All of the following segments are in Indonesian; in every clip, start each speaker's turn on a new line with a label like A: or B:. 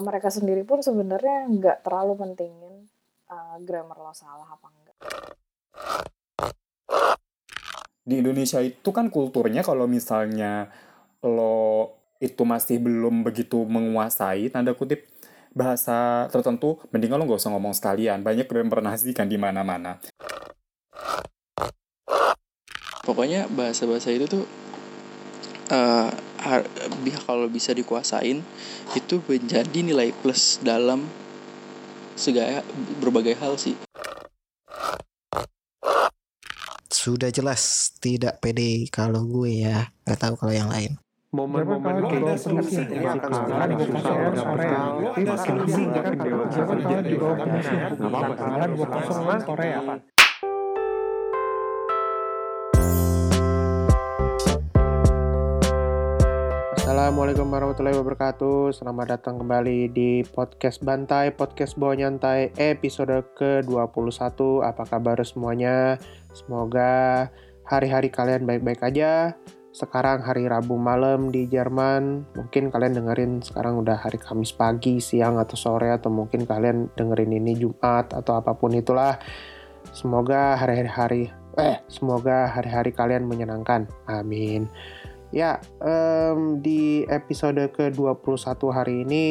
A: uh, mereka sendiri pun sebenarnya nggak terlalu pentingin uh, grammar lo salah apa enggak.
B: Di Indonesia itu kan kulturnya kalau misalnya lo itu masih belum begitu menguasai tanda kutip bahasa tertentu mendingan lo nggak usah ngomong sekalian. Banyak yang pernah sih kan di mana-mana.
C: Pokoknya bahasa-bahasa itu tuh uh, kalau bisa dikuasain itu menjadi nilai plus dalam segala berbagai hal sih.
D: Sudah jelas tidak pede kalau gue ya. Nggak tahu kalau yang lain.
E: Momen-momen kayak gitu sih makan sekarang susah sore makin singkat dewasa nggak apa-apa Assalamualaikum warahmatullahi wabarakatuh. Selamat datang kembali di Podcast Bantai Podcast Bawa Nyantai episode ke-21. Apa kabar semuanya? Semoga hari-hari kalian baik-baik aja. Sekarang hari Rabu malam di Jerman. Mungkin kalian dengerin sekarang udah hari Kamis pagi, siang, atau sore Atau mungkin kalian dengerin ini Jumat atau apa pun itulah. Semoga hari-hari Eh, semoga hari-hari kalian menyenangkan. Amin Ya, um, di episode ke-21 hari ini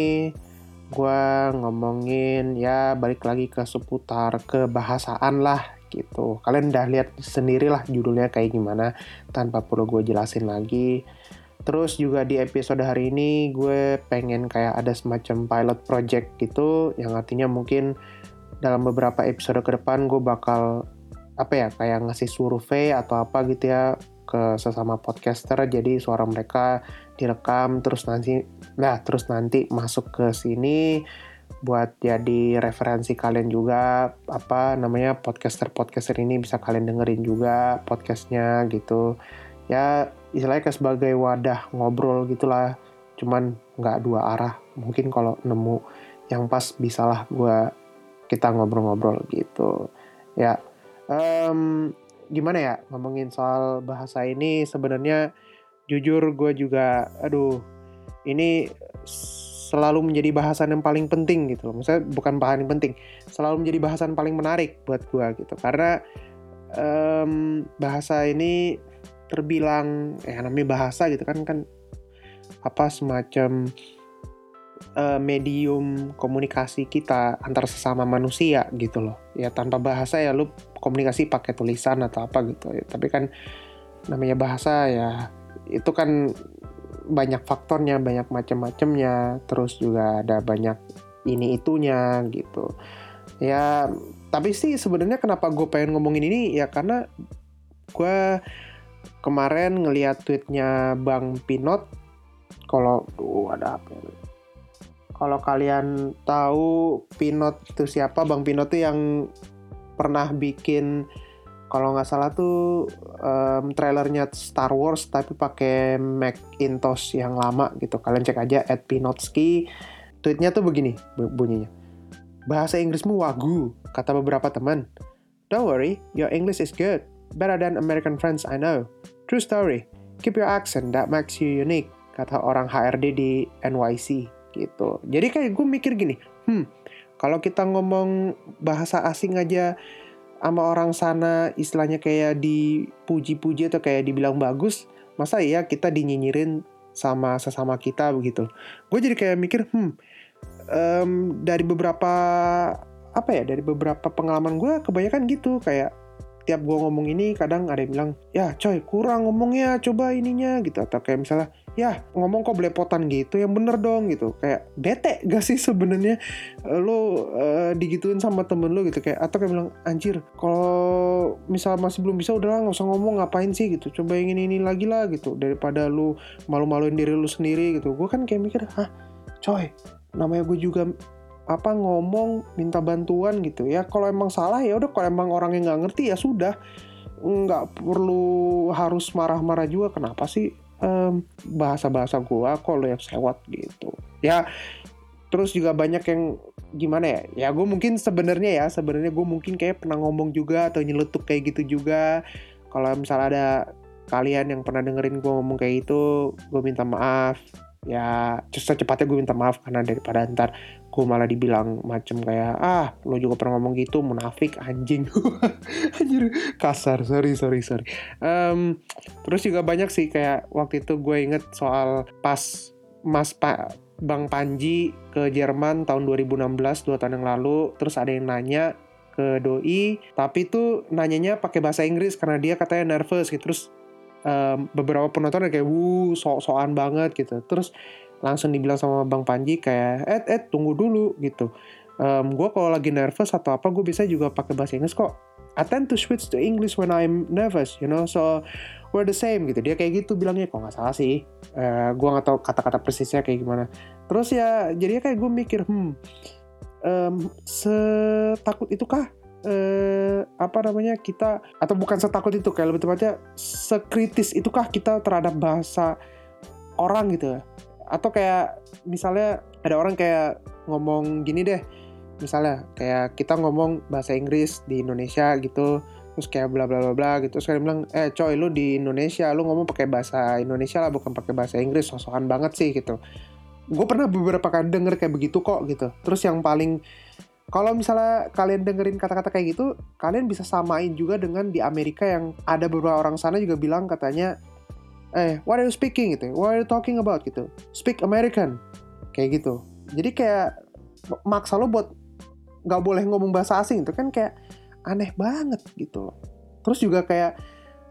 E: gue ngomongin ya balik lagi ke seputar kebahasaan lah gitu. Kalian udah lihat sendiri lah judulnya kayak gimana tanpa perlu gue jelasin lagi. Terus juga di episode hari ini gue pengen kayak ada semacam pilot project gitu yang artinya mungkin dalam beberapa episode ke depan gue bakal apa ya kayak ngasih survei atau apa gitu ya ke sesama podcaster jadi suara mereka direkam terus nanti nah terus nanti masuk ke sini buat jadi referensi kalian juga apa namanya podcaster podcaster ini bisa kalian dengerin juga podcastnya gitu. Ya istilahnya kayak sebagai wadah ngobrol gitulah cuman nggak dua arah. Mungkin kalau nemu yang pas bisalah gue kita ngobrol-ngobrol gitu. Ya um, gimana ya ngomongin soal bahasa ini sebenarnya jujur gue juga aduh ini selalu menjadi bahasan yang paling penting gitu loh. Maksudnya bukan paling penting, selalu menjadi bahasan paling menarik buat gue gitu. Karena um, bahasa ini terbilang ya namanya bahasa gitu kan kan apa semacam uh, medium komunikasi kita antar sesama manusia gitu loh ya tanpa bahasa ya lu komunikasi pakai tulisan atau apa gitu. Tapi kan namanya bahasa ya itu kan banyak faktornya banyak macam-macamnya. Terus juga ada banyak ini itunya gitu. Ya tapi sih sebenarnya kenapa gue pengen ngomongin ini? Ya karena gue kemarin ngeliat tweetnya Bang Pinot. Kalau tuh ada apa ya? Kalau kalian tahu Pinot itu siapa, Bang Pinot tuh yang pernah bikin kalau nggak salah tuh um, trailernya Star Wars tapi pakai Macintosh yang lama gitu. Kalian cek aja at Pinotski. Tweetnya tuh begini bunyinya. Bahasa Inggrismu wagu, kata beberapa teman. Don't worry, your English is good. Better than American friends I know. True story. Keep your accent, that makes you unique, kata orang HRD di NYC gitu. Jadi kayak gue mikir gini, hmm, kalau kita ngomong bahasa asing aja sama orang sana istilahnya kayak dipuji-puji atau kayak dibilang bagus, masa iya kita dinyinyirin sama sesama kita begitu. Gue jadi kayak mikir, hmm, um, dari beberapa apa ya, dari beberapa pengalaman gue kebanyakan gitu kayak tiap gue ngomong ini kadang ada yang bilang ya coy kurang ngomongnya coba ininya gitu atau kayak misalnya ya ngomong kok belepotan gitu yang bener dong gitu. Kayak bete gak sih sebenarnya? Lo uh, digituin sama temen lo gitu kayak atau kayak bilang anjir kalau misal masih belum bisa udahlah nggak usah ngomong ngapain sih? Gitu coba yang ini ini lagi lah gitu. Daripada lu malu-maluin diri lu sendiri gitu. Gue kan kayak mikir ah coy namanya gue juga apa ngomong minta bantuan gitu. Ya kalau emang salah ya udah kalau emang orang yang nggak ngerti ya sudah. Nggak perlu harus marah-marah juga kenapa sih um, bahasa-bahasa gua kalau yang sewot gitu. Ya terus juga banyak yang gimana ya? Ya gue mungkin sebenarnya ya sebenarnya gue mungkin kayak pernah ngomong juga atau nyeletuk kayak gitu juga. Kalau misalnya ada kalian yang pernah dengerin gue ngomong kayak itu gue minta maaf. Ya secepatnya gue minta maaf karena daripada ntar gue malah dibilang macem kayak ah lo juga pernah ngomong gitu munafik anjing. Anjir kasar. Sorry sorry sorry. Em, terus juga banyak sih kayak waktu itu gue inget soal pas mas pak bang Panji ke Jerman tahun 2016 dua tahun yang lalu. Terus ada yang nanya ke doi tapi tuh nanyanya pakai bahasa Inggris karena dia katanya nervous gitu. Terus em, beberapa penonton kayak wuh sok-sokan banget gitu. Terus langsung dibilang sama Bang Panji kayak eh eh tunggu dulu gitu. Gue kalau lagi nervous atau apa gue bisa juga pakai bahasa Inggris kok. I tend to switch to English when I'm nervous you know so we're the same gitu. Dia kayak gitu bilangnya kok nggak salah sih. Eh gue nggak tahu kata-kata persisnya kayak gimana. Terus ya jadinya kayak gue mikir hmm em, setakut itukah eh apa namanya kita atau bukan setakut itu kayak lebih tepatnya sekritis itukah kita terhadap bahasa orang gitu atau kayak misalnya ada orang kayak ngomong gini deh. Misalnya kayak kita ngomong bahasa Inggris di Indonesia gitu terus kayak bla bla bla bla gitu. Terus kalian bilang eh coy lu di Indonesia lu ngomong pakai bahasa Indonesia lah bukan pakai bahasa Inggris. Sosokan banget sih gitu. Gue pernah beberapa kali denger kayak begitu kok gitu. Terus yang paling kalau misalnya kalian dengerin kata-kata kayak gitu kalian bisa samain juga dengan di Amerika yang ada beberapa orang sana juga bilang katanya eh what are you speaking gitu? What are you talking about gitu? Speak American. Kayak gitu. Jadi kayak maksa lo buat nggak boleh ngomong bahasa asing itu kan kayak aneh banget gitu. Terus juga kayak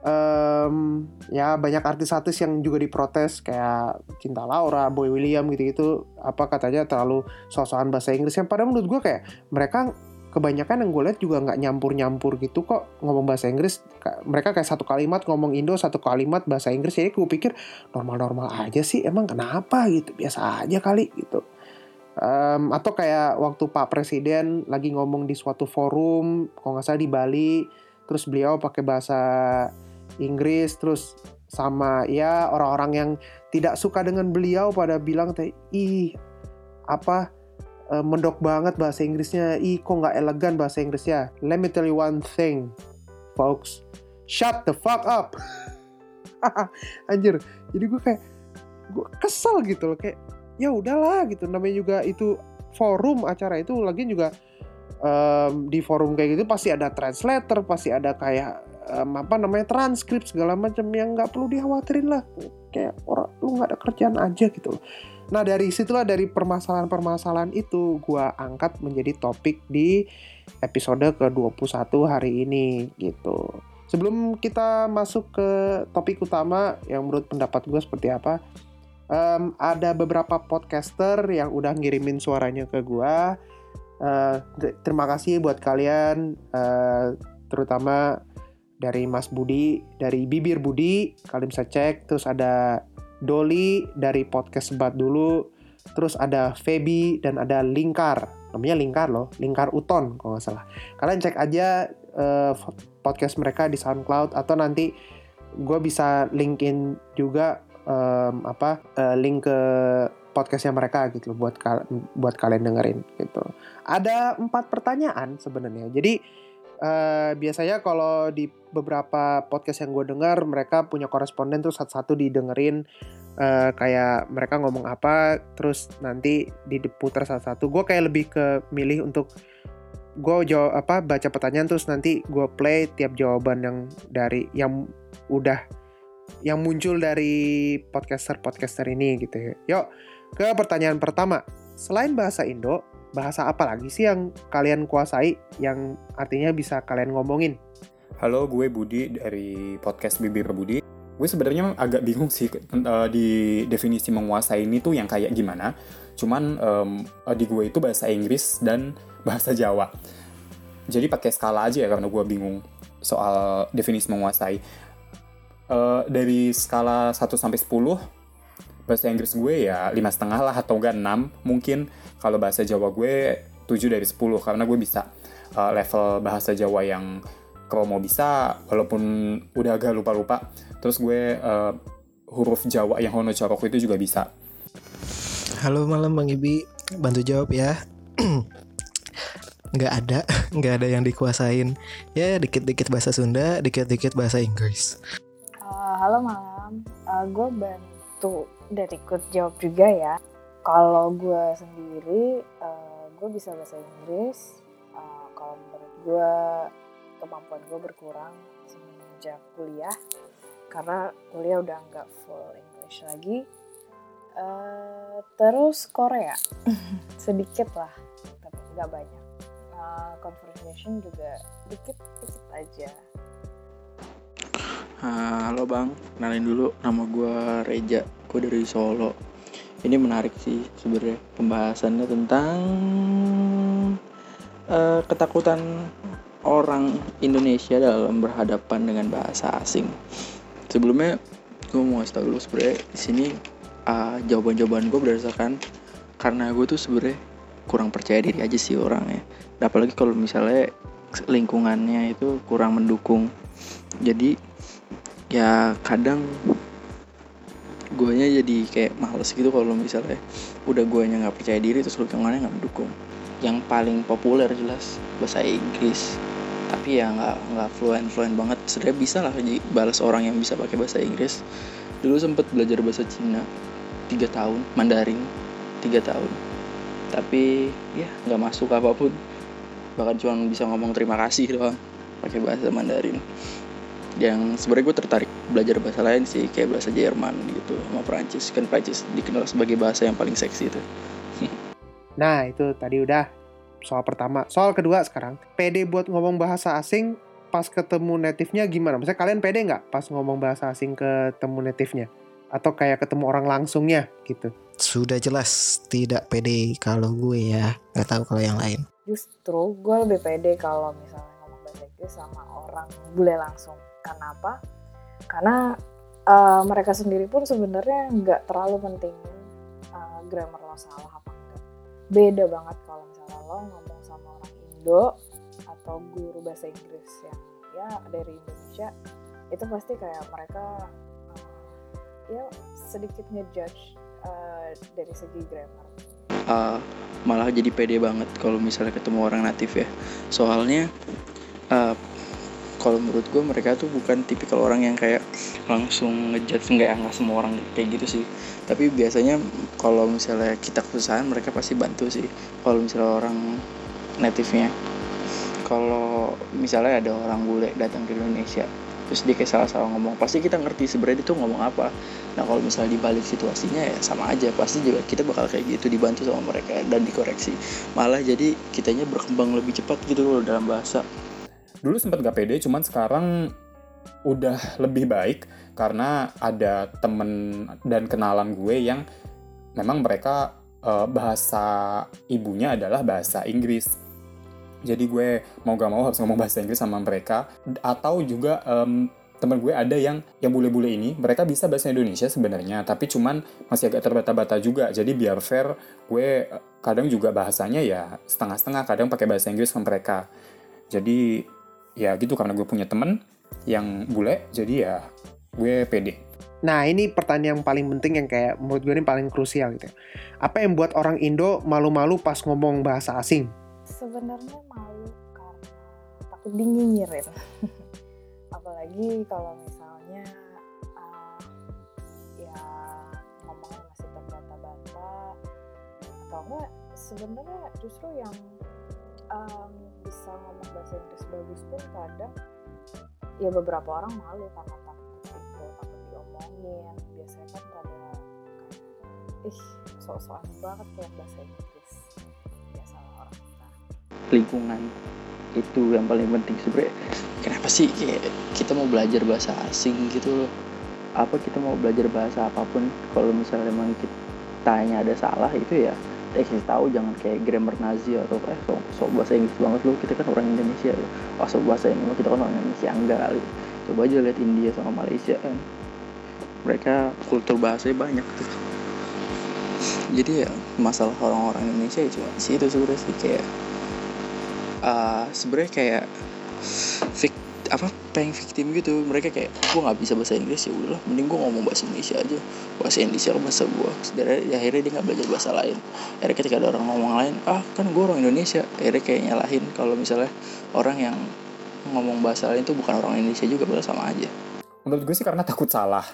E: em, ya banyak artis-artis yang juga diprotes kayak Cinta Laura, Boy William gitu-gitu. Apa katanya terlalu sosokan bahasa Inggris yang padahal menurut gue kayak mereka kebanyakan yang gue lihat juga nggak nyampur-nyampur gitu kok ngomong bahasa Inggris. Ka- mereka kayak satu kalimat ngomong Indo satu kalimat bahasa Inggris. Jadi gue pikir normal-normal aja sih emang kenapa? gitu. Biasa aja kali gitu. Em, atau kayak waktu Pak Presiden lagi ngomong di suatu forum kalau nggak salah di Bali terus beliau pakai bahasa Inggris terus sama ya orang-orang yang tidak suka dengan beliau pada bilang teh ih apa eh, mendok banget bahasa Inggrisnya. Ih kok nggak elegan bahasa Inggrisnya? Let me tell you one thing folks. Shut the fuck up. Anjir. Jadi gue kayak gue kesel gitu loh. Kayak ya udahlah gitu. Namanya juga itu forum acara itu lagi juga em, di forum kayak gitu pasti ada translator pasti ada kayak em, apa namanya transkrip segala macam yang nggak perlu dikhawatirin lah. Kayak orang lu nggak ada kerjaan aja gitu loh nah dari situlah dari permasalahan-permasalahan itu gua angkat menjadi topik di episode ke-21 hari ini gitu sebelum kita masuk ke topik utama yang menurut pendapat gue seperti apa Em, ada beberapa podcaster yang udah ngirimin suaranya ke gua. Eh, t- terima kasih buat kalian, eh, terutama dari Mas Budi, dari Bibir Budi, kalian bisa cek. Terus ada Doli dari podcast Sebat dulu. Terus ada Feby dan ada Lingkar. Namanya Lingkar loh, Lingkar Uton kalau nggak salah. Kalian cek aja eh, podcast mereka di SoundCloud atau nanti gue bisa linkin juga em, apa eh, link ke podcastnya mereka gitu loh, buat kal- buat kalian dengerin gitu. Ada empat pertanyaan sebenarnya. Jadi eh, biasanya kalau di beberapa podcast yang gue dengar mereka punya koresponden tuh satu-satu didengerin eh, kayak mereka ngomong apa terus nanti diputar satu-satu. Gue kayak lebih ke milih untuk gue jawab apa baca pertanyaan terus nanti gue play tiap jawaban yang dari yang udah yang muncul dari podcaster-podcaster ini gitu. Yuk, ke pertanyaan pertama. Selain bahasa Indo, bahasa apa lagi sih yang kalian kuasai yang artinya bisa kalian ngomongin?
B: Halo, gue Budi dari podcast Bibir Budi. Gue sebenarnya agak bingung sih eh, di definisi menguasai ini tuh yang kayak gimana. Cuman eh, di gue itu bahasa Inggris dan bahasa Jawa. Jadi pakai skala aja ya karena gue bingung soal definisi menguasai. Eh, dari skala 1 sampai 10 bahasa Inggris gue ya lima setengah lah atau enggak 6 mungkin kalau bahasa Jawa gue 7 dari 10 karena gue bisa eh, level bahasa Jawa yang kalau mau bisa walaupun udah agak lupa-lupa terus gue eh, huruf Jawa yang Hono Choroku itu juga bisa
D: Halo malam Bang Ibi, bantu jawab ya. nggak ada, nggak ada yang dikuasain. Ya dikit-dikit bahasa Sunda, dikit-dikit bahasa Inggris.
A: Eh, halo malam, gue ban tuh dan ikut jawab juga ya. Kalau gue sendiri, uh, gue bisa bahasa Inggris. Uh, kalau menurut gue kemampuan gue berkurang semenjak kuliah karena kuliah udah nggak full English lagi. Uh, terus Korea sedikit lah, tapi nggak banyak. Uh, conversation juga dikit-dikit aja.
C: Halo bang, kenalin dulu nama gue Reja, gue dari Solo. Ini menarik sih sebenarnya pembahasannya tentang uh, ketakutan orang Indonesia dalam berhadapan dengan bahasa asing. Sebelumnya gue mau ngasih tau dulu sebenarnya di sini uh, jawaban-jawaban gue berdasarkan karena gue tuh sebenarnya kurang percaya diri aja sih orangnya. Apalagi kalau misalnya lingkungannya itu kurang mendukung. Jadi ya kadang guanya jadi kayak males gitu kalau misalnya udah guanya nggak percaya diri terus lingkungannya nggak mendukung. Yang paling populer jelas bahasa Inggris. Tapi ya nggak nggak fluent fluent banget. Sebenarnya bisa lah balas orang yang bisa pakai bahasa Inggris. Dulu sempet belajar bahasa Cina tiga tahun Mandarin tiga tahun. Tapi ya nggak masuk apa pun. Bahkan cuma bisa ngomong terima kasih doang pakai bahasa Mandarin yang sebenarnya gue tertarik belajar bahasa lain sih kayak bahasa Jerman gitu sama Prancis kan Prancis dikenal sebagai bahasa yang paling seksi itu.
E: Nah itu tadi udah soal pertama. Soal kedua sekarang PD buat ngomong bahasa asing pas ketemu native-nya gimana? Misalnya kalian pede nggak pas ngomong bahasa asing ketemu native-nya? Atau kayak ketemu orang langsungnya gitu?
D: Sudah jelas tidak pede kalau gue ya. Nggak tahu kalau yang lain.
A: Justru gue lebih pede kalau misalnya ngomong bahasa Inggris sama orang bule langsung karena apa? Karena uh, mereka sendiri pun sebenarnya nggak terlalu penting uh, grammar lo salah apa enggak. Beda banget kalau misalnya lo ngomong sama orang Indo atau guru bahasa Inggris yang ya dari Indonesia itu pasti kayak mereka uh, ya sedikit ngejudge uh, dari segi grammar.
C: Uh, malah jadi pede banget kalau misalnya ketemu orang natif ya. Soalnya uh, kalau menurut gue mereka tuh bukan tipikal orang yang kayak langsung ngejudge nggak nggak semua orang kayak gitu sih. Tapi biasanya kalau misalnya kita kesusahan mereka pasti bantu sih kalau misalnya orang native-nya. Kalau misalnya ada orang bule datang ke Indonesia terus dia kayak salah-salah ngomong pasti kita ngerti sebenarnya itu ngomong apa. Nah kalau misalnya dibalik situasinya ya sama aja pasti juga kita bakal kayak gitu dibantu sama mereka dan dikoreksi. Malah jadi kitanya berkembang lebih cepat gitu loh dalam bahasa
B: dulu sempat gak pede cuman sekarang udah lebih baik karena ada temen dan kenalan gue yang memang mereka uh, bahasa ibunya adalah bahasa Inggris. Jadi gue mau gak mau harus ngomong bahasa Inggris sama mereka. Atau juga um, temen gue ada yang yang bule-bule ini mereka bisa bahasa Indonesia sebenarnya tapi cuman masih agak terbata-bata juga. Jadi biar fair gue eh, kadang juga bahasanya ya setengah-setengah kadang pakai bahasa Inggris ke mereka. Jadi ya gitu karena gue punya temen yang bule jadi ya gue pede
E: Nah ini pertanyaan yang paling penting yang kayak menurut gue ini paling krusial gitu. Apa yang buat orang Indo malu-malu pas ngomong bahasa asing?
A: Sebenarnya malu karena takut dinyinyirin. Apalagi kalau misalnya uh, ya ngomongnya masih terbata-bata atau enggak sebenarnya justru yang um, ngomong bahasa Inggris bagus pun kadang ya beberapa orang malu karena takut itu takut diomongin. Biasanya kan rada ih sok-sokan banget kayak bahasa Inggris. Biasa orang. Kita
C: lingkungan itu yang paling penting sebenarnya. Kenapa sih kita mau belajar bahasa asing gitu? Loh apa kita mau belajar bahasa apa pun? Kalau misalnya memang kita tanya ada salah itu ya eh kasih tahu jangan kayak grammar Nazi atau eh so, so bahasa Inggris banget lu. Kita kan orang Indonesia ya oh, so bahasa Inggris kita kan orang Indonesia enggak kali coba aja lihat India sama Malaysia kan. Mereka kultur bahasanya banyak tuh jadi ya masalah orang-orang Indonesia ya cuma sih itu sebenarnya sih kayak uh, sebenarnya kayak fik apa pengen victim gitu. Mereka kayak gue nggak bisa bahasa Inggris ya udahlah mending gue ngomong bahasa Indonesia aja. Bahasa Indonesia kan bahasa gue sebenarnya ya, akhirnya dia nggak belajar bahasa lain. Akhirnya ketika ada orang ngomong lain ah kan gue orang Indonesia. Akhirnya kayak nyalahin kalau misalnya orang yang ngomong bahasa lain itu bukan orang Indonesia juga bahasa sama aja.
B: Menurut gue sih karena takut salah.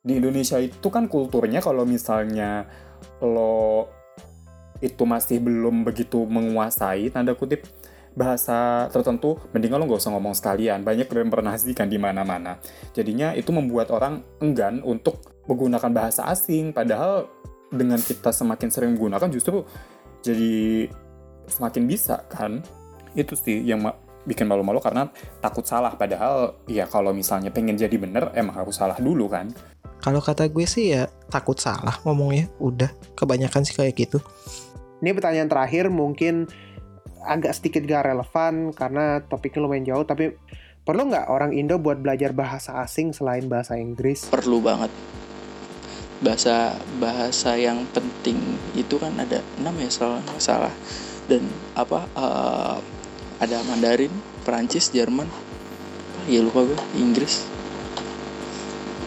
B: Di Indonesia itu kan kulturnya kalau misalnya lo itu masih belum begitu menguasai tanda kutip bahasa tertentu mendingan lo nggak usah ngomong sekalian. Banyak kan di mana-mana. Jadinya itu membuat orang enggan untuk menggunakan bahasa asing. Padahal dengan kita semakin sering menggunakan justru jadi semakin bisa kan? Itu sih yang bikin malu-malu karena takut salah. Padahal ya kalau misalnya pengen jadi bener emang harus salah dulu kan?
D: Kalau kata gue sih ya takut salah ngomongnya. Udah kebanyakan sih kayak gitu.
E: Ini pertanyaan terakhir mungkin agak sedikit gak relevan karena topiknya lumayan jauh tapi perlu nggak orang Indo buat belajar bahasa asing selain bahasa Inggris?
C: perlu banget. Bahasa bahasa yang penting itu kan ada enam ya salah salah. Dan apa eh, ada Mandarin Perancis Jerman ya lupa gue Inggris.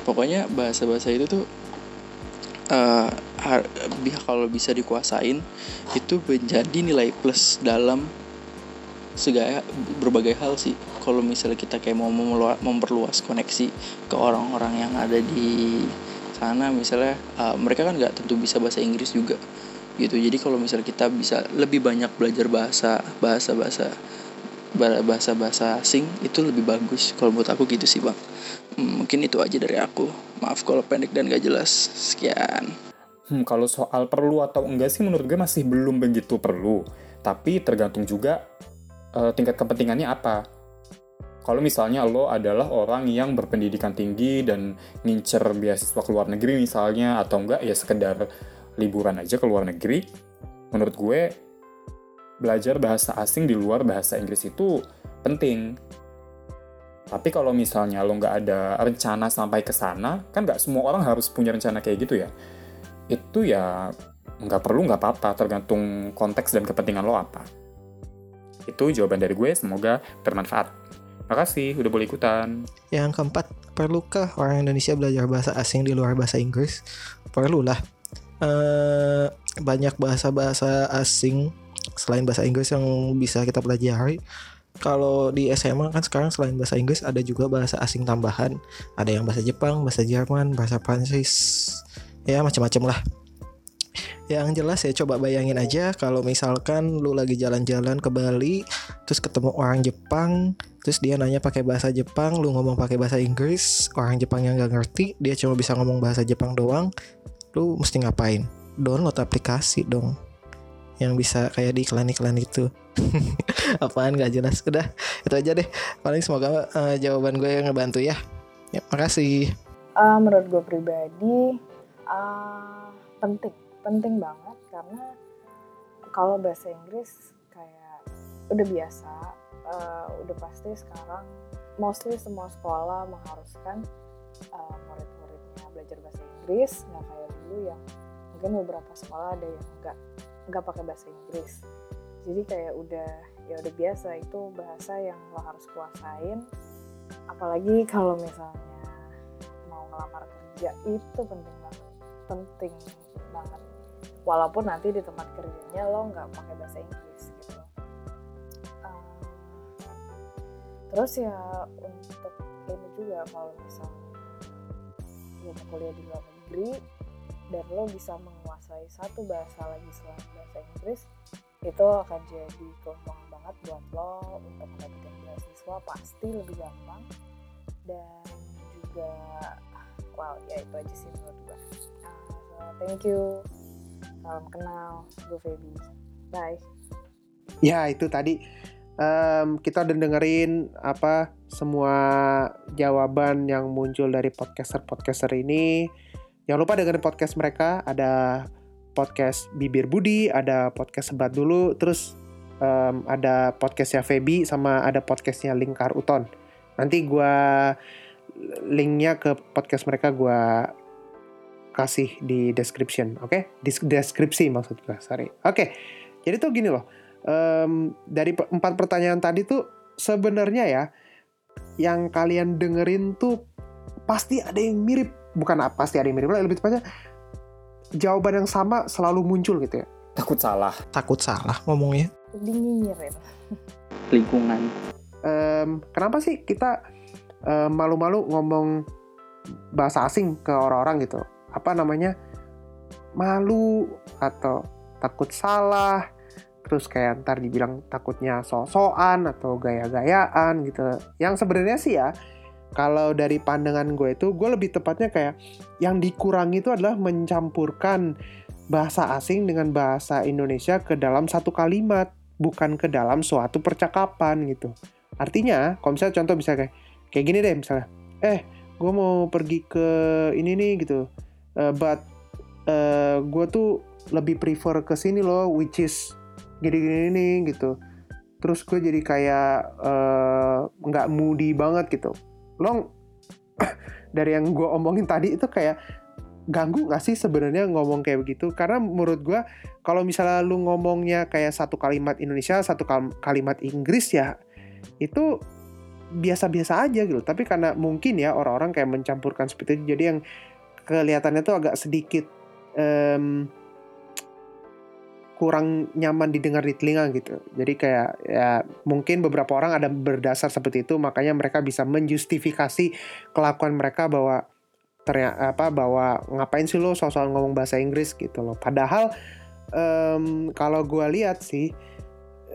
C: Pokoknya bahasa-bahasa itu tuh bi- kalau bisa dikuasain itu menjadi nilai plus dalam segala berbagai hal sih. Kalau misalnya kita kayak mau memperluas koneksi ke orang-orang yang ada di sana misalnya uh, mereka kan nggak tentu bisa bahasa Inggris juga gitu. Jadi kalau misalnya kita bisa lebih banyak belajar bahasa bahasa bahasa bahasa bahasa asing itu lebih bagus. Kalau buat aku gitu sih bang. Hmm, mungkin itu aja dari aku. Maaf kalau pendek dan gak jelas. Sekian
B: Hmm, kalau soal perlu atau enggak sih menurut gue masih belum begitu perlu. Tapi tergantung juga eh, tingkat kepentingannya apa. Kalau misalnya lo adalah orang yang berpendidikan tinggi dan ngincer beasiswa ke luar negeri misalnya, atau enggak ya sekedar liburan aja ke luar negeri, menurut gue belajar bahasa asing di luar bahasa Inggris itu penting. Tapi kalau misalnya lo nggak ada rencana sampai ke sana, kan nggak semua orang harus punya rencana kayak gitu ya itu ya nggak perlu nggak apa-apa tergantung konteks dan kepentingan lo apa itu jawaban dari gue semoga bermanfaat makasih udah boleh ikutan
D: Yang keempat, perlukah orang Indonesia belajar bahasa asing di luar bahasa Inggris? Perlulah. Eh banyak bahasa-bahasa asing selain bahasa Inggris yang bisa kita pelajari. Kalau di SMA kan sekarang selain bahasa Inggris ada juga bahasa asing tambahan. Ada yang bahasa Jepang, bahasa Jerman, bahasa Prancis, ya macam-macam lah. Yang jelas ya coba bayangin aja kalau misalkan lu lagi jalan-jalan ke Bali, terus ketemu orang Jepang, terus dia nanya pakai bahasa Jepang, lu ngomong pakai bahasa Inggris, orang Jepang yang nggak ngerti, dia cuma bisa ngomong bahasa Jepang doang, lu mesti ngapain? Download aplikasi dong, yang bisa kayak di iklan-iklan itu. Apaan nggak jelas? Udah, itu aja deh. Paling semoga eh, jawaban gue ngebantu ya. Ya, makasih.
A: Eh, menurut gue pribadi eh, penting penting banget karena kalau bahasa Inggris kayak udah biasa eh, udah pasti sekarang mostly semua sekolah mengharuskan eh, murid-muridnya belajar bahasa Inggris. Nggak kayak dulu yang mungkin beberapa sekolah ada yang nggak nggak pakai bahasa Inggris. Jadi kayak udah ya udah biasa itu bahasa yang lo harus kuasain. Apalagi kalau misalnya mau ngelamar kerja itu penting banget penting banget. Walaupun nanti di tempat kerjanya lo nggak pakai bahasa Inggris gitu. Um, terus ya untuk ini juga kalau misalnya lo kuliah di luar negeri dan lo bisa menguasai satu bahasa lagi selain bahasa Inggris itu akan jadi keuntungan banget buat lo untuk mendapatkan beasiswa pasti lebih gampang dan juga wow ya itu aja sih menurut gue Ah, thank you salam kenal gue Feby bye
E: Ya itu tadi em, kita udah dengerin apa semua jawaban yang muncul dari podcaster-podcaster ini. Jangan lupa dengerin podcast mereka. Ada podcast Bibir Budi, ada podcast Sebat Dulu, terus em, ada podcastnya Feby sama ada podcastnya Lingkar Uton. Nanti gua linknya ke podcast mereka gua kasih di description, oke? Di deskripsi maksud gua, sorry. Oke, jadi tuh gini loh em, dari empat pertanyaan tadi tuh sebenarnya ya yang kalian dengerin tuh pasti ada yang mirip bukan apa pasti ada yang mirip lebih tepatnya jawaban yang sama selalu muncul gitu ya
B: takut salah
D: Takut salah ngomongnya.
A: nyinyirin
C: lingkungan
E: Em, kenapa sih kita malu-malu ngomong bahasa asing ke orang-orang gitu. Apa namanya? Malu atau takut salah terus kayak ntar dibilang takutnya so-soan atau gaya-gayaan gitu. Yang sebenarnya sih ya kalau dari pandangan gue itu gue lebih tepatnya kayak yang dikurangi itu adalah mencampurkan bahasa asing dengan bahasa Indonesia ke dalam satu kalimat bukan ke dalam suatu percakapan gitu. Artinya kalau misalnya contoh bisa kayak kayak gini deh misalnya. Eh gue mau pergi ke ini nih gitu. Uh, but uh, gue tuh lebih prefer ke sini loh which is gini-gini nih gitu. Terus gue jadi kayak nggak uh, moody banget gitu. Lo dari yang gue omongin tadi itu kayak ganggu gak sih sebenarnya ngomong kayak begitu? Karena menurut gue kalau misalnya lu ngomongnya kayak satu kalimat Indonesia satu kalimat Inggris ya itu biasa-biasa aja gitu tapi karena mungkin ya orang-orang kayak mencampurkan seperti itu jadi yang kelihatannya tuh agak sedikit um, kurang nyaman didengar di telinga gitu. Jadi kayak ya mungkin beberapa orang ada berdasar seperti itu makanya mereka bisa menjustifikasi kelakuan mereka bahwa ternyata apa bahwa ngapain sih lo soal ngomong bahasa Inggris gitu loh. Padahal um, kalau gue lihat sih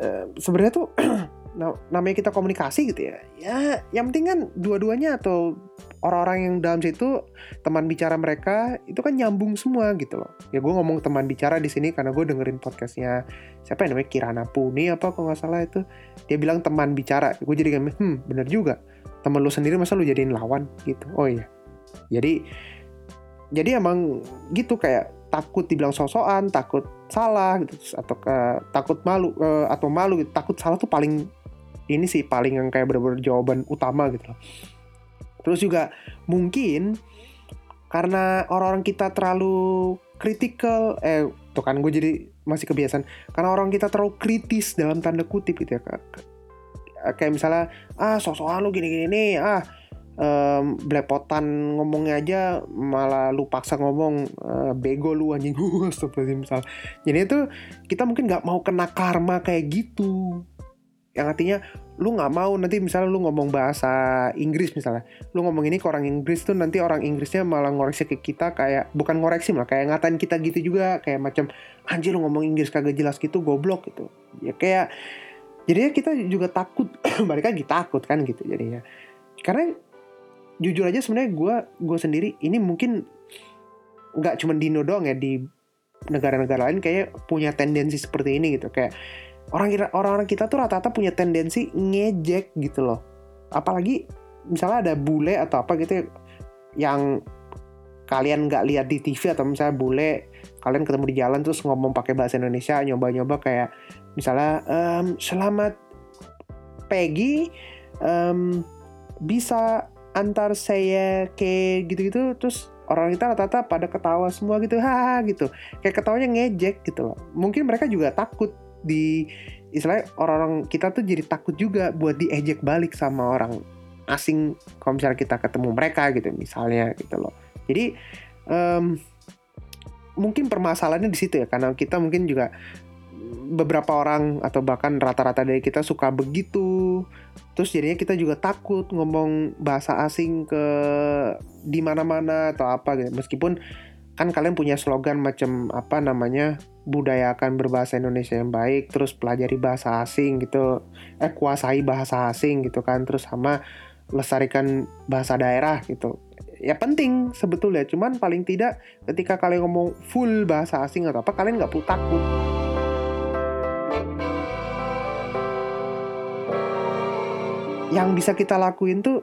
E: um, sebenarnya tuh namanya kita komunikasi gitu ya. Ya yang penting kan dua-duanya atau orang-orang yang dalam situ teman bicara mereka itu kan nyambung semua gitu loh. Ya gue ngomong teman bicara di sini karena gue dengerin podcastnya siapa yang namanya Kirana Puni apa kalau nggak salah itu dia bilang teman bicara. Gue jadi kayak hmm bener juga teman lu sendiri masa lu jadiin lawan gitu. Oh iya. Jadi jadi emang gitu kayak takut dibilang sosokan, takut salah gitu atau ke, takut malu uh, atau malu gitu. Takut salah tuh paling ini sih paling yang kayak bener-bener jawaban utama gitu loh Terus juga mungkin karena orang-orang kita terlalu kritikal, eh tuh kan gue jadi masih kebiasaan. Karena orang kita terlalu kritis dalam tanda kutip gitu ya. Kayak misalnya, ah sok-sokan lu gini-gini nih, ah um, blepotan ngomongnya aja malah lu paksa ngomong uh, bego lu anjing gue seperti misal jadi itu kita mungkin nggak mau kena karma kayak gitu yang artinya lu nggak mau nanti misalnya lu ngomong bahasa Inggris misalnya lu ngomong ini ke orang Inggris tuh nanti orang Inggrisnya malah ngoreksi ke kita kayak bukan ngoreksi malah kayak ngatain kita gitu juga kayak macam anjir lu ngomong Inggris kagak jelas gitu goblok gitu. Ya kayak jadinya kita juga takut balik lagi takut kan gitu jadinya. Karena jujur aja sebenarnya gue gue sendiri ini mungkin nggak cuma di Indo doang ya di negara-negara lain kayak punya tendensi seperti ini gitu. Kayak orang orang-orang kita tuh rata-rata punya tendensi ngejek gitu loh. Apalagi misalnya ada bule atau apa gitu yang kalian nggak lihat di TV atau misalnya bule kalian ketemu di jalan terus ngomong pakai bahasa Indonesia nyoba-nyoba kayak misalnya ehm, selamat Peggy um, bisa antar saya ke gitu-gitu terus orang kita rata-rata pada ketawa semua gitu hahaha gitu. Kayak ketawanya ngejek gitu loh. Mungkin mereka juga takut di istilahnya orang-orang kita tuh jadi takut juga buat diejek balik sama orang asing kalau misalnya kita ketemu mereka gitu misalnya gitu loh. Jadi um, mungkin permasalahannya di situ ya karena kita mungkin juga beberapa orang atau bahkan rata-rata dari kita suka begitu terus jadinya kita juga takut ngomong bahasa asing ke di mana-mana atau apa gitu. Meskipun kan kalian punya slogan macam apa namanya budayakan berbahasa Indonesia yang baik terus pelajari bahasa asing gitu. Eh kuasai bahasa asing gitu kan terus sama lestarikan bahasa daerah gitu. Ya penting sebetulnya cuman paling tidak ketika kalian ngomong full bahasa asing atau apa kalian nggak perlu takut. Yang bisa kita lakuin tuh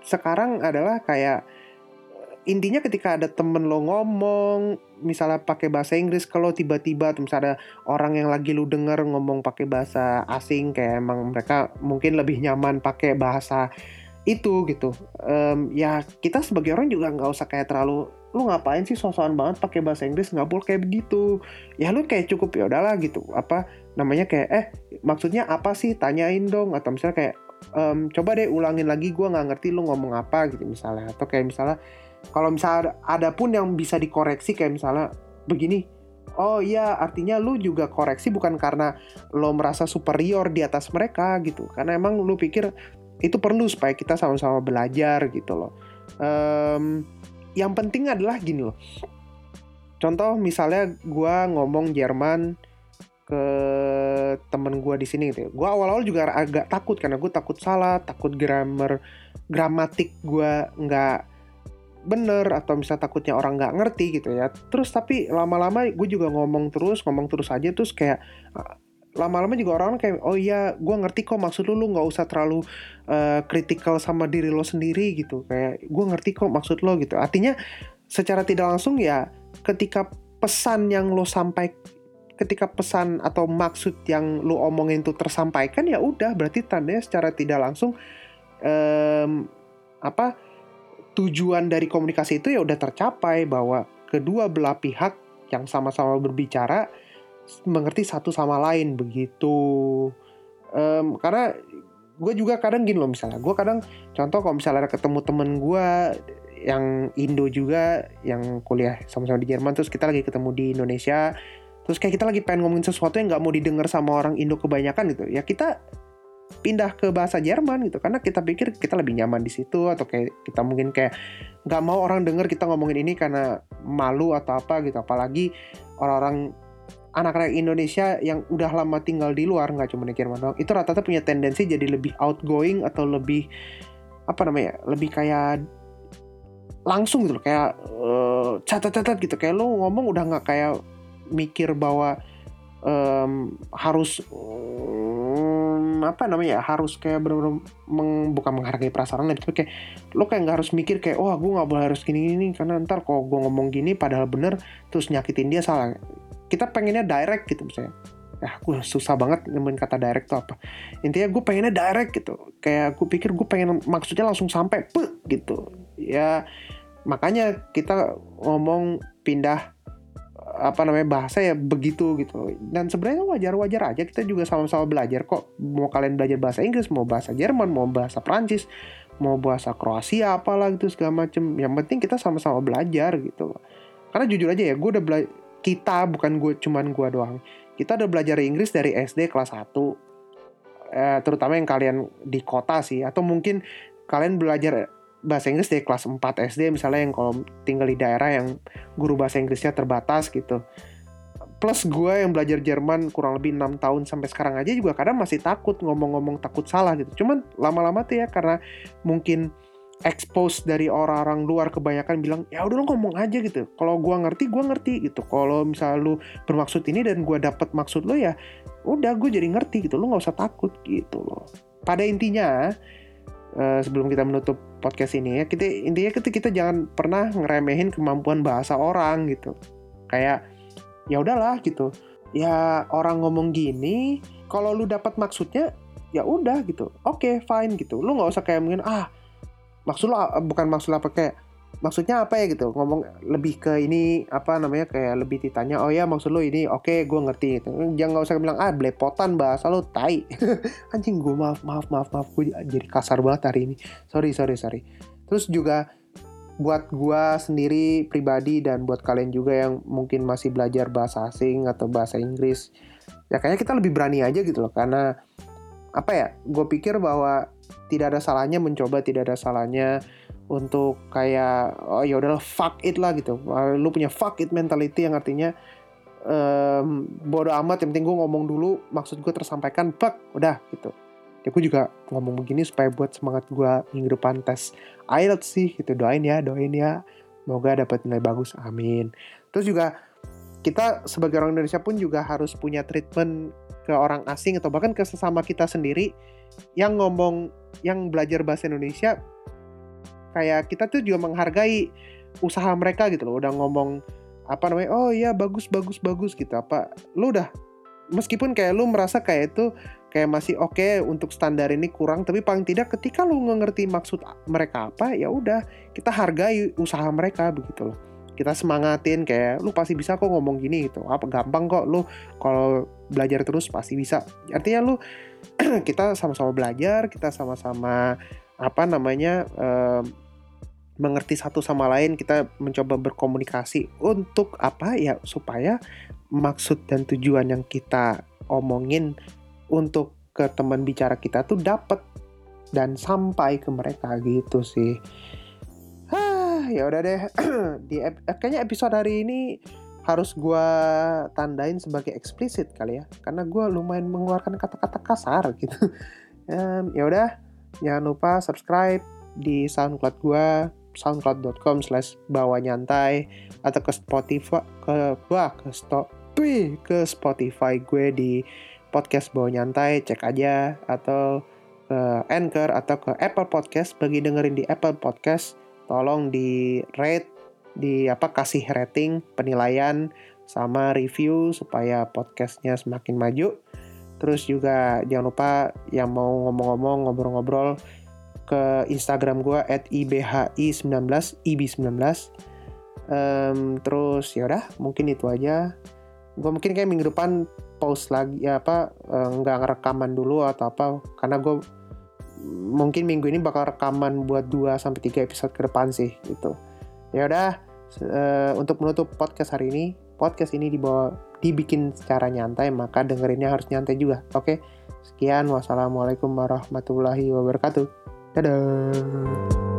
E: sekarang adalah kayak intinya ketika ada temen lo ngomong misalnya pakai bahasa Inggris kalau tiba-tiba atau misalnya orang yang lagi lu denger ngomong pakai bahasa asing kayak emang mereka mungkin lebih nyaman pakai bahasa itu gitu. Um, ya kita sebagai orang juga nggak usah kayak terlalu lu ngapain sih sosokan banget pakai bahasa Inggris? Nggak boleh kayak begitu. Ya lu kayak cukup ya udahlah gitu. Apa namanya kayak eh maksudnya apa sih? Tanyain dong. Atau misalnya kayak um, coba deh ulangin lagi gue nggak ngerti lu ngomong apa gitu misalnya. Atau kayak misalnya kalau misalnya ada pun yang bisa dikoreksi kayak misalnya begini oh iya artinya lu juga koreksi bukan karena lo merasa superior di atas mereka gitu. Karena emang lu pikir itu perlu supaya kita sama-sama belajar gitu loh. Em, yang penting adalah gini loh. Contoh misalnya gua ngomong Jerman ke temen gua di sini gitu ya. Gue awal-awal juga agak takut karena gue takut salah, takut grammar, gramatik gua nggak bener atau misalnya takutnya orang nggak ngerti gitu ya. Terus tapi lama-lama gue juga ngomong terus, ngomong terus aja terus kayak ah, lama-lama juga orang kayak oh iya gue ngerti kok maksud lu lu nggak usah terlalu eh, kritikal sama diri lo sendiri gitu kayak gue ngerti kok maksud lo gitu artinya secara tidak langsung ya ketika pesan yang lo sampai ketika pesan atau maksud yang lo omongin itu tersampaikan ya udah berarti tandanya secara tidak langsung em, apa tujuan dari komunikasi itu ya udah tercapai bahwa kedua belah pihak yang sama-sama berbicara mengerti satu sama lain begitu. Em, karena gue juga kadang gini loh misalnya gue kadang contoh kalau misalnya ketemu temen gue yang Indo juga yang kuliah sama-sama di Jerman terus kita lagi ketemu di Indonesia terus kayak kita lagi pengen ngomongin sesuatu yang nggak mau didengar sama orang Indo kebanyakan gitu ya kita pindah ke bahasa Jerman gitu. Karena kita pikir kita lebih nyaman di situ atau kayak kita mungkin kayak nggak mau orang denger kita ngomongin ini karena malu atau apa gitu. Apalagi orang-orang anak-anak Indonesia yang udah lama tinggal di luar nggak cuma di Jerman doang itu rata-rata punya tendensi jadi lebih outgoing atau lebih apa namanya lebih kayak langsung gitu loh. Kayak eh, catat-catat gitu. Kayak lo ngomong udah nggak kayak mikir bahwa em, harus apa namanya ya harus kayak benar-benar meng- bukan menghargai perasaan tapi kayak lo kayak nggak harus mikir kayak wah gue nggak boleh harus gini gini karena ntar kalau gue ngomong gini padahal bener terus nyakitin dia salah. Kita pengennya direct gitu misalnya. Ya gue susah banget nemuin kata direct tuh apa. Intinya gue pengennya direct gitu. Kayak gue pikir gue pengen maksudnya langsung sampai pe gitu. Ya makanya kita ngomong pindah apa namanya bahasa ya begitu gitu. Dan sebenarnya wajar-wajar aja kita juga sama-sama belajar kok. Mau kalian belajar bahasa Inggris mau bahasa Jerman mau bahasa Prancis mau bahasa Kroasia apalah gitu segala macem. Yang penting kita sama-sama belajar gitu. Karena jujur aja ya gue udah bela kita bukan gue cuman gue doang. Kita udah belajar Inggris dari SD kelas 1 eh, terutama yang kalian di kota sih atau mungkin kalian belajar bahasa Inggris dari kelas 4 SD misalnya yang kalau tinggal di daerah yang guru bahasa Inggrisnya terbatas gitu. Plus gue yang belajar Jerman kurang lebih enam tahun sampai sekarang aja juga kadang masih takut ngomong-ngomong takut salah gitu. Cuman lama-lama tuh ya karena mungkin expose dari orang-orang luar kebanyakan bilang ya udah lo ngomong aja gitu. Kalau gua ngerti gua ngerti gitu. Kalau misal lu bermaksud ini dan gua dapat maksud lo ya udah gue jadi ngerti gitu. Lo nggak usah takut gitu loh. Pada intinya eh, sebelum kita menutup podcast ini ya kita intinya kita kita jangan pernah ngeremehin kemampuan bahasa orang gitu. Kayak ya udahlah gitu. Ya orang ngomong gini kalau lu dapat maksudnya ya udah gitu. Oke fine gitu. Lu nggak usah kayak mungkin ah maksud ah, bukan maksud apa kayak maksudnya apa ya gitu? Ngomong lebih ke ini apa namanya kayak lebih ditanya oh ya maksud lo ini oke gue ngerti gitu. Jangan nggak usah bilang ah belepotan bahasa lo tai. Anjing gue maaf maaf maaf maaf. Gue jadi kasar banget hari ini. Sorry sorry sorry. Terus juga buat gua sendiri pribadi dan buat kalian juga yang mungkin masih belajar bahasa asing atau bahasa Inggris ya kayaknya kita lebih berani aja gitu loh. Karena apa ya gue pikir bahwa tidak ada salahnya mencoba tidak ada salahnya untuk kayak oh ya udahlah fuck it lah gitu. Lu punya fuck it mentality yang artinya em, bodo amat yang penting gue ngomong dulu maksud gue tersampaikan fuck udah gitu. Ya gue juga ngomong begini supaya buat semangat gue minggu depan tes IELTS sih gitu. Doain ya doain ya. Semoga dapat nilai bagus amin. Terus juga kita sebagai orang Indonesia pun juga harus punya treatment ke orang asing atau bahkan ke sesama kita sendiri yang ngomong yang belajar bahasa Indonesia kayak kita tuh juga menghargai usaha mereka gitu loh. Udah ngomong apa namanya oh iya bagus bagus bagus gitu. Apa lu udah meskipun kayak lu merasa kayak itu kayak masih oke untuk standar ini kurang tapi paling tidak ketika lu ngerti maksud mereka apa ya udah kita hargai usaha mereka begitu loh. Kita semangatin kayak lu pasti bisa kok ngomong gini gitu. Apa gampang kok lu kalau belajar terus pasti bisa. Artinya lu kita sama-sama belajar kita sama-sama apa namanya em, mengerti satu sama lain kita mencoba berkomunikasi untuk apa ya supaya maksud dan tujuan yang kita omongin untuk ke teman bicara kita tuh dapat dan sampai ke mereka gitu sih. Ya udah deh. Di eh, kayaknya episode hari ini harus gua tandain sebagai eksplisit kali ya karena gua lumayan mengeluarkan kata-kata kasar gitu. Em, ya udah jangan lupa subscribe di SoundCloud gua soundcloud.com slash bawa nyantai atau ke Spotify ke wah ke stop ke Spotify gue di podcast bawa nyantai cek aja atau ke Anchor atau ke Apple Podcast. Bagi dengerin di Apple Podcast tolong di rate di apa kasih rating penilaian sama review supaya podcastnya semakin maju terus juga jangan lupa yang mau ngomong-ngomong ngobrol-ngobrol ke Instagram gua @ibhi19 ib19 Em, terus ya udah mungkin itu aja gue mungkin kayak minggu depan post lagi ya apa eh, nggak ngerekaman dulu atau apa karena gue mungkin minggu ini bakal rekaman buat 2 sampai 3 episode ke depan sih gitu. Ya udah eh, untuk menutup podcast hari ini, podcast ini dibawa dibikin secara nyantai maka dengerinnya harus nyantai juga. Oke. Sekian wassalamualaikum warahmatullahi wabarakatuh. Dadah.